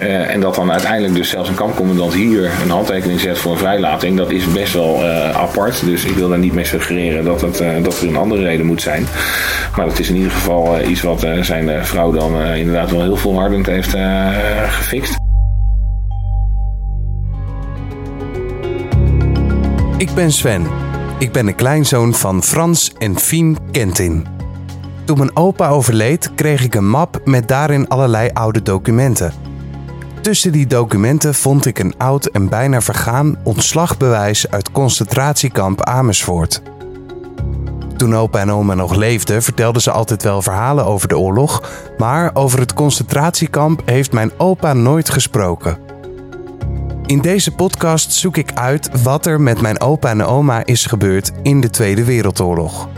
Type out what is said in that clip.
Uh, en dat dan uiteindelijk dus zelfs een kampcommandant hier een handtekening zet voor een vrijlating, dat is best wel uh, apart. Dus ik wil daar niet mee suggereren dat, het, uh, dat er een andere reden moet zijn. Maar dat is in ieder geval iets wat zijn vrouw dan inderdaad wel heel volhardend heeft gefixt. Ik ben Sven. Ik ben de kleinzoon van Frans en Fien Kentin. Toen mijn opa overleed, kreeg ik een map met daarin allerlei oude documenten. Tussen die documenten vond ik een oud en bijna vergaan ontslagbewijs uit concentratiekamp Amersfoort. Toen opa en oma nog leefden, vertelden ze altijd wel verhalen over de oorlog, maar over het concentratiekamp heeft mijn opa nooit gesproken. In deze podcast zoek ik uit wat er met mijn opa en oma is gebeurd in de Tweede Wereldoorlog.